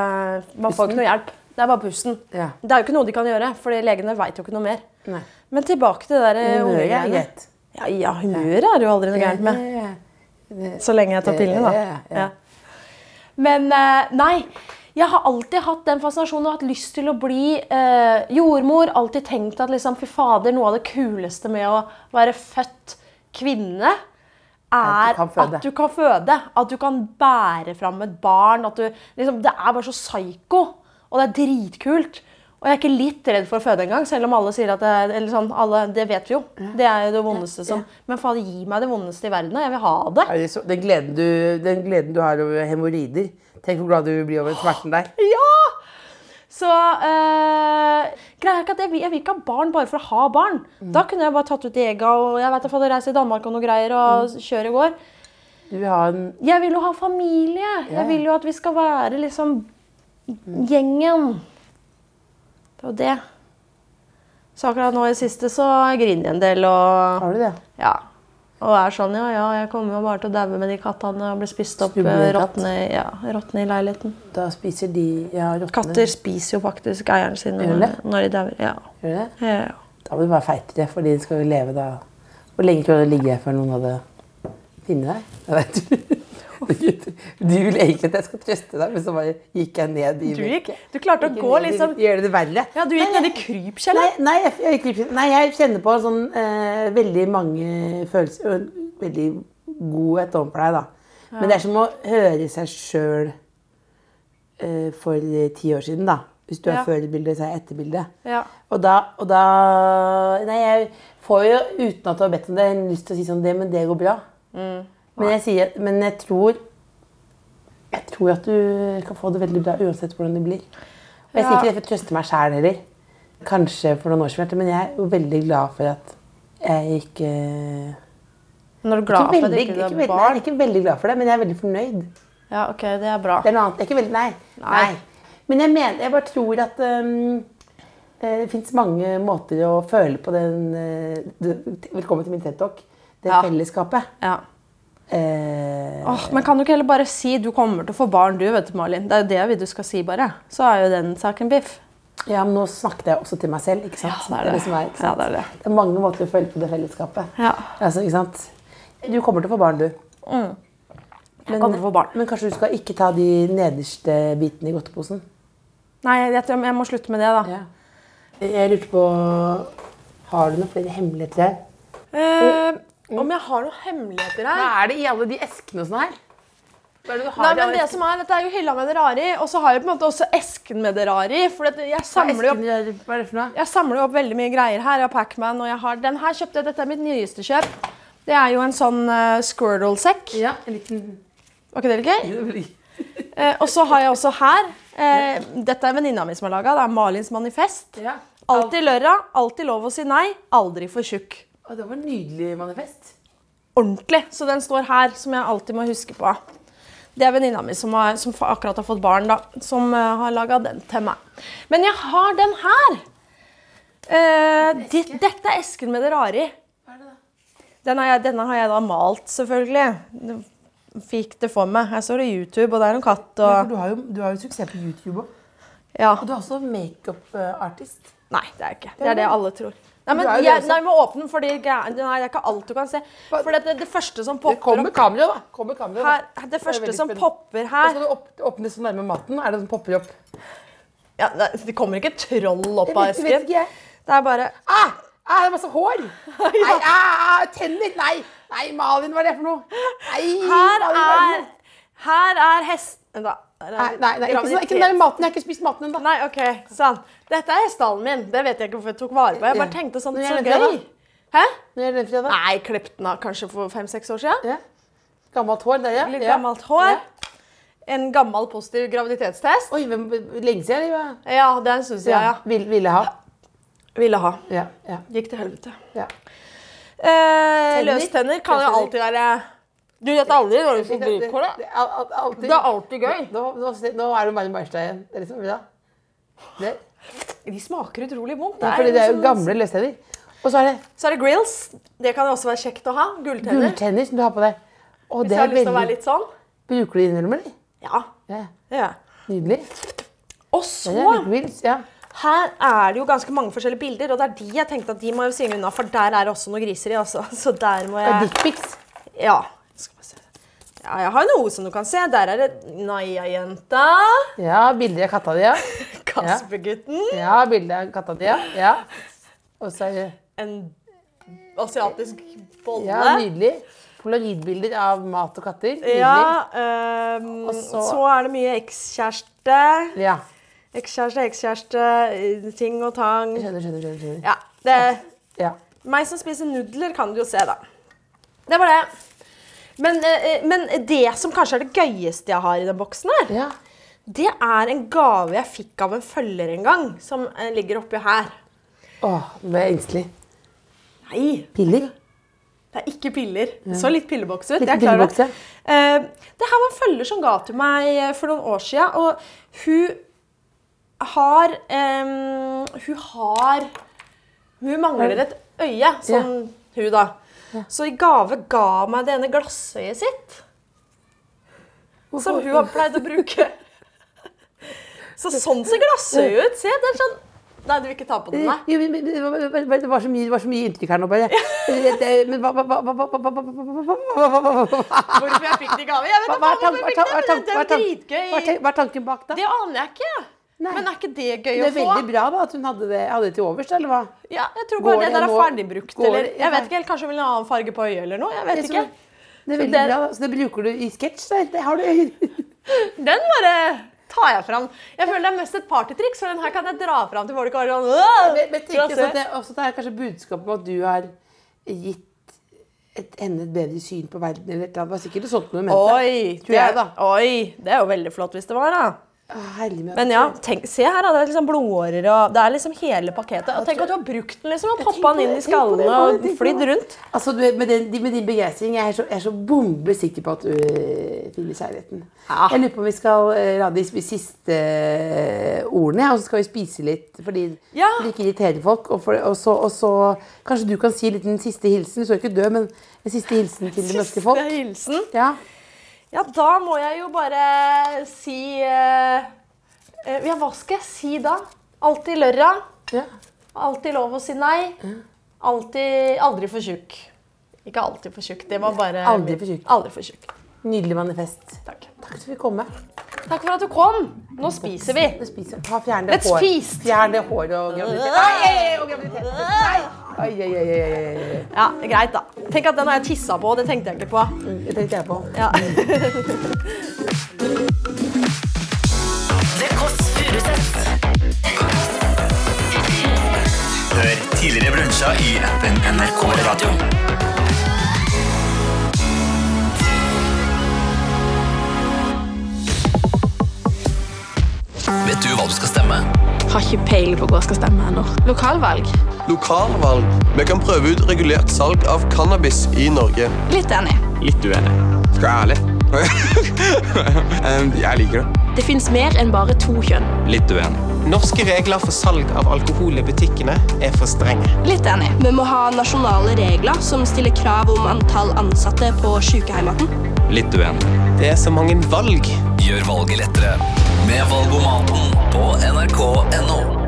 Man får ikke noe hjelp. Det er bare pusten. Ja. Det er jo ikke noe de kan gjøre, for legene veit jo ikke noe mer. Nei. Men tilbake til det der eh, ungegreiene. Ja, ja, humøret er det jo aldri noe gærent med. Ja. Så lenge jeg tar pillene, da. Men eh, nei. Jeg har alltid hatt den fascinasjonen og hatt lyst til å bli eh, jordmor. Alltid tenkt at liksom, fy fader, noe av det kuleste med å være født kvinne At er du at du kan føde. At du kan bære fram et barn. At du, liksom, det er bare så psyko. Og det er dritkult. Og jeg er ikke litt redd for å føde engang, selv om alle sier at det er eller sånn, alle, Det vet vi jo. Det er jo det vondeste som Men faen, gi meg det vondeste i verden. Jeg vil ha det. Er det så- Den gleden, du, den gleden du har over hemoroider Tenk hvor glad du blir over smerten der. <gasps> Ja! Så øh, greia er ikke at jeg jeg vil ikke ha barn bare for å ha barn. Da kunne jeg bare tatt ut Ega og jeg vet jeg reist til Danmark og noe greier og kjøre i går. Vil en Jeg vil jo ha familie. Jeg vil jo at vi skal være liksom gjengen. Det var det. Så akkurat nå i siste så griner jeg en del og Har du det? ja. Og er sånn ja, ja, jeg kommer jo bare til å daue med de kattene og bli spist opp, eh, råtne ja, i leiligheten. Da spiser de ja, rottene. Katter spiser jo faktisk eieren sin når, når de dauer. Ja. Gjør det? Ja. Da må du være feitere, for de skal jo leve da. Hvor lenge klarer du å ligge før noen hadde funnet deg? Det vet du. <laughs> Du vil egentlig at jeg skal trøste deg, men så bare gikk jeg ned i Du, gikk, du klarte å gå liksom Gjøre det verre. Ja, du gikk ned i krypkjelleren. Nei, nei, jeg, jeg, nei, jeg kjenner på sånn eh, veldig mange følelser og veldig godhet overfor deg, da. Men det er som å høre seg sjøl eh, for ti år siden, da. Hvis du er Ja. før-bildet, så er jeg etterbildet. Ja. Og da, og da Nei, jeg får jo, uten at du har bedt om det, lyst til å si sånn det, Men det går bra. Mm. Men, jeg sier, men jeg tror Jeg tror at du kan få det veldig bra uansett hvordan det blir. Og jeg sier ikke det for å trøste meg sjæl heller. Kanskje for noen år siden, men jeg er jo veldig glad for at jeg ikke Når du er glad for at du ikke, har barn? Nei, jeg barn. ikke veldig glad for det, men jeg er veldig fornøyd. Ja, ok, det er bra. Det er noe annet. Jeg er ikke veldig, nei. Nei. nei. Men jeg mener, jeg bare tror at um, eh, det fins mange måter å føle på den uh, Velkommen til min TED-talk. Det Ja. fellesskapet. Ja. Eh, Åh, men kan du ikke heller bare si du kommer til å få barn, du, vet du, Malin. Det er jo det du skal si, bare. Så er jo den saken biff. ja, men nå snakket jeg også til meg selv, ikke sant? Ja, det er det. Det, er, ikke Ja, det er det. det er mange måter å føle på det fellesskapet. Ja. Altså, ikke sant? Du kommer til å få barn, du. Mm. Jeg kommer til å få barn. Men kanskje du skal ikke ta de nederste bitene i godteposen? Nei, jeg, tror jeg må slutte med det, da. Ja. Jeg lurte på Har du noen flere hemmeligheter her? Eh, om jeg har noen hemmeligheter her? Hva er det i alle de eskene sånn her? Hva er det du har Nei, men det som er, Dette er jo hylla med det rare i, og så har jeg på en måte også esken med det rare i. For jeg, samler jo opp, Hva er det for noe? jeg samler opp veldig mye greier her. Jeg har Pacman, og jeg har den her kjøpte jeg. Dette er mitt nyeste kjøp. Det er jo en sånn uh, Squirtle-sekk. Ja, en liten Var ikke det litt gøy? <laughs> Eh, og så har jeg også her eh, Dette er venninna mi som har laga. Det er Malins manifest. Ja. Alltid lørdag, alltid lov å si nei, aldri for tjukk. Å, det var en nydelig manifest. Ordentlig. Så den står her, som jeg alltid må huske på. Det er venninna mi som, har, som akkurat har fått barn, da, som eh, har laga den til meg. Men jeg har den her. Eh, di- dette er esken med det rare i. Denne, har jeg, denne har jeg da malt, selvfølgelig. Fikk det for meg. Her står det YouTube, og det er en katt Ja, for du har jo, du har jo suksess på YouTube òg. Ja. Og du er også makeup-artist. Nei, det er jeg ikke. Det er det alle tror. Nei, men jeg, nei, må åpne den, for det er ikke alt du kan se. For det, det, første som Det popper kommer opp kamera, da. Kommer kamera, da. her, Det første som popper Og her skal du opp, åpne så nærme maten? Er det som popper opp? ja, Det kommer ikke troll opp av esken. Det er bare Ah! Ah, det er masse hår! <laughs> Nei, ah, ah, tenner! Nei, nei, Malin, hva er det for noe? Nei, Her Malin, er? Her er hesten da. Nei, nei, nei ikke, sånn, ikke den der maten. Jeg har ikke spist maten ennå. Nei, ok, sånn. Dette er stallen min. Det vet jeg ikke hvorfor jeg tok vare på. Jeg bare tenkte sånn, så gøy. Hæ? Når er den fra. Nei, klipp den av kanskje for fem-seks år siden. Ja. Gammelt hår det, ja. Litt gammelt hår. Ja. En gammel positiv graviditetstest. Oi, hvem, lenge siden? Ja. Ja, den syns jeg, ja. Vil, ville ha. Ville ha. Ja, ja, Gikk til helvete. ja. Eh, Løstenner kan jo alltid være Du vet aldri når du får Det, det, det, er al- al- alltid. Gøy. Nå, nå, nå er det bare igjen. Det er liksom, ja. det, De smaker utrolig vondt. ja, fordi det er jo liksom- gamle løstenner. Og så er det Så er det grills. Det kan også være kjekt å ha. Gulltenner. gulltenner som du har på deg. Og Hvis det jeg har lyst til å være litt sånn. Bruker du det innimellom, eller? Ja. Ja. ja. Nydelig. Og så det er grills, ja. Her er det jo ganske mange forskjellige bilder, og det er de jeg tenkte at de må jo svinge unna, for der er det også noen griser i, altså. <laughs> Så der må Det er jeg dickpics. Ja. Ja, jeg har noe som du kan se. Der er det Naya-jenta. Ja, bilder av katta di, ja. <laughs> Kaspergutten. Ja, bilder av katta di, ja. Og så er det En asiatisk bolle. ja, nydelig. Polaroidbilder av mat og katter. Nydelig. Ja, um, Og så... så- er det mye ekskjæreste. ja. Ekskjæreste, ekskjæreste, eh, ting og tang. Skjønner, skjønner, skjønner. skjønner. Ja, det Ja. Meg som spiser nudler, kan du jo se, da. Det var det. Men, eh, eh, men det som kanskje er det gøyeste jeg har i den boksen her, ja. det er en gave jeg fikk av en følger en gang, som eh, ligger oppi her. Ble jeg engstelig. Nei, Piller? det er ikke piller. Det så litt pilleboks ut. Litt pilleboks, det. Eh, det her var en følger som ga til meg for noen år siden, og hun har um, Hun har Hun mangler et øye, sånn hun, da. Ja. Så i gave ga meg det ene glassøyet sitt. Som hun har pleid å bruke. Så sånn ser glassøyet ut. Se, det er sånn Nei, du vil ikke ta på den, nei? Jo, men, det, var, så mye, inntrykk her nå, bare. Men hva Hvorfor jeg fikk det i gave? Jeg vet da faen hvorfor jeg fikk det! Det er jo dritgøy. Hva er tanken bak, da? Det aner jeg ikke. Nei. Men er ikke det gøy Det å er veldig bra da, at hun hadde det, hadde det til overs, eller hva? Ja, jeg tror bare det det der er ferdigbrukt. Eller jeg vet ikke helt, kanskje hun vil ha en annen farge på øyet eller noe. Jeg vet ikke. Det er veldig det- bra, så det bruker du i sketsj. Det har du. <laughs> Den bare tar jeg fram. Jeg føler det er mest et partytriks, for den her kan jeg dra fram til folk og sånn! Men, men tenker jeg sånn det, også det er kanskje budskapet om at du har gitt et, enda bedre syn på verden, eller et eller annet. Det var sikkert noe sånt noe mente. Oi, det, jeg. Oi, det er jo veldig flott hvis det var, da. Men ja, tenk, se her, da. Det er liksom blodårer og Det er liksom hele pakketet. Og tenk at du har brukt den liksom og poppa den inn i skallene og flydd rundt. Altså, du, med, den, med din begeistring, jeg er så, jeg er så bombe sikker på at du øh, finner kjærligheten. Ja. Jeg lurer på om vi skal øh, la de siste øh, ordene, og så skal vi spise litt, fordi Ja. det ikke irriterer folk. Og, for, og, så, og så kanskje du kan si en liten siste hilsen. Du skal ikke dø, men en siste hilsen til det norske folk. Siste hilsen. Ja. Ja, da må jeg jo bare si eh, eh, Ja, hva skal jeg si da? Alltid lørra. ja. Alltid lov å si nei. Alltid Aldri for tjukk. Ikke alltid for tjukk. Det var bare Aldri for tjukk. Aldri for tjukk. Nydelig manifest. Takk. Takk for at vi kom. Takk for at du kom. Nå spiser vi. Vi spiser. Ha, Fjern det Let's hår. feast. Fjern det håret og graviditet. Nei, og graviditet. Nei! Oi, oi, oi, oi, oi, oi. Ja, Greit, da. Tenk at den har jeg tissa på. Det tenkte jeg ikke på. Det tenkte jeg på. Ja. Kåss Hør tidligere brunsja i appen NRK Radio. Vet du hva du skal stemme? Har ikke peiling på hva jeg skal stemme ennå. Lokalvalg? Lokalvalg. Vi kan prøve ut regulert salg av cannabis i Norge. Litt enig. Litt uenig. Skal jeg være ærlig? <laughs> Jeg liker det. Det fins mer enn bare to kjønn. Litt uenig. Norske regler for salg av alkohol i butikkene er for strenge. Litt enig. Vi må ha nasjonale regler som stiller krav om antall ansatte på sykehjemmene. Litt uenig. Det er så mange valg. Gjør valget lettere med Valgomaten på nrk.no.